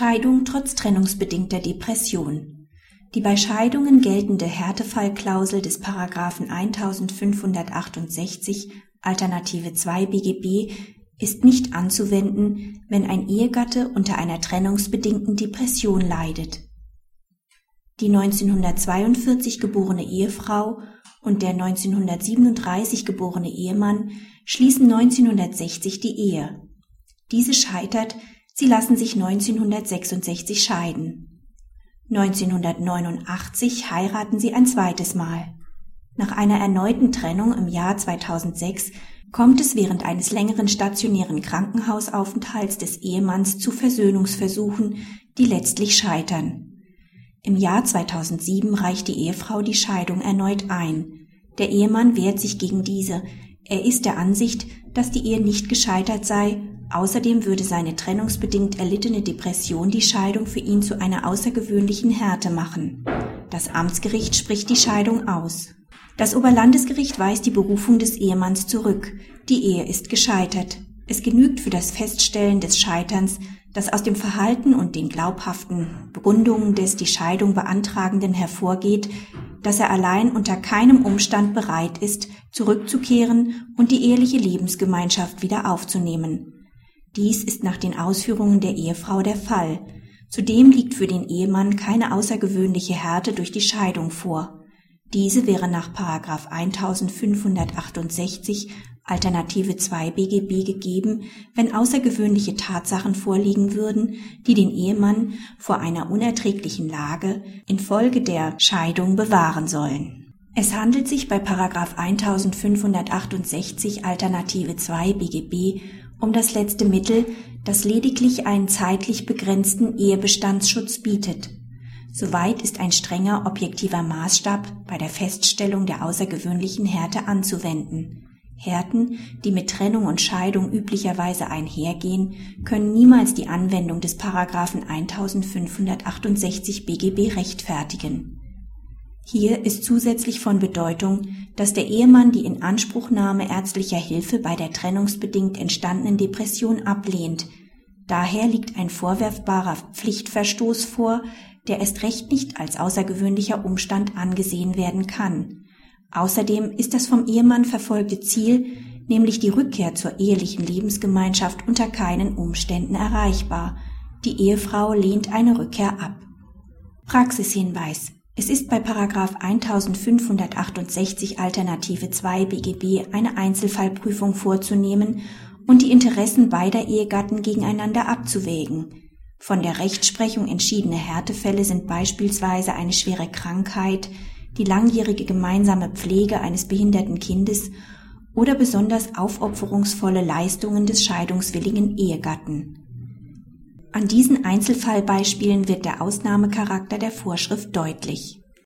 Scheidung trotz trennungsbedingter Depression. Die bei Scheidungen geltende Härtefallklausel des Paragraphen 1568 Alternative 2 BGB ist nicht anzuwenden, wenn ein Ehegatte unter einer trennungsbedingten Depression leidet. Die 1942 geborene Ehefrau und der 1937 geborene Ehemann schließen 1960 die Ehe. Diese scheitert, Sie lassen sich 1966 scheiden. 1989 heiraten sie ein zweites Mal. Nach einer erneuten Trennung im Jahr 2006 kommt es während eines längeren stationären Krankenhausaufenthalts des Ehemanns zu Versöhnungsversuchen, die letztlich scheitern. Im Jahr 2007 reicht die Ehefrau die Scheidung erneut ein. Der Ehemann wehrt sich gegen diese. Er ist der Ansicht, dass die Ehe nicht gescheitert sei Außerdem würde seine trennungsbedingt erlittene Depression die Scheidung für ihn zu einer außergewöhnlichen Härte machen. Das Amtsgericht spricht die Scheidung aus. Das Oberlandesgericht weist die Berufung des Ehemanns zurück. Die Ehe ist gescheitert. Es genügt für das Feststellen des Scheiterns, dass aus dem Verhalten und den glaubhaften Begründungen des die Scheidung beantragenden hervorgeht, dass er allein unter keinem Umstand bereit ist, zurückzukehren und die eheliche Lebensgemeinschaft wieder aufzunehmen. Dies ist nach den Ausführungen der Ehefrau der Fall. Zudem liegt für den Ehemann keine außergewöhnliche Härte durch die Scheidung vor. Diese wäre nach 1568 Alternative 2 BGB gegeben, wenn außergewöhnliche Tatsachen vorliegen würden, die den Ehemann vor einer unerträglichen Lage infolge der Scheidung bewahren sollen. Es handelt sich bei 1568 Alternative 2 BGB um das letzte Mittel, das lediglich einen zeitlich begrenzten Ehebestandsschutz bietet. Soweit ist ein strenger objektiver Maßstab bei der Feststellung der außergewöhnlichen Härte anzuwenden. Härten, die mit Trennung und Scheidung üblicherweise einhergehen, können niemals die Anwendung des Paragraphen 1568 BGB rechtfertigen. Hier ist zusätzlich von Bedeutung, dass der Ehemann die Inanspruchnahme ärztlicher Hilfe bei der trennungsbedingt entstandenen Depression ablehnt. Daher liegt ein vorwerfbarer Pflichtverstoß vor, der erst recht nicht als außergewöhnlicher Umstand angesehen werden kann. Außerdem ist das vom Ehemann verfolgte Ziel, nämlich die Rückkehr zur ehelichen Lebensgemeinschaft unter keinen Umständen erreichbar. Die Ehefrau lehnt eine Rückkehr ab. Praxishinweis es ist bei Paragraph 1568 Alternative 2 BGB eine Einzelfallprüfung vorzunehmen und die Interessen beider Ehegatten gegeneinander abzuwägen. Von der Rechtsprechung entschiedene Härtefälle sind beispielsweise eine schwere Krankheit, die langjährige gemeinsame Pflege eines behinderten Kindes oder besonders aufopferungsvolle Leistungen des scheidungswilligen Ehegatten. An diesen Einzelfallbeispielen wird der Ausnahmecharakter der Vorschrift deutlich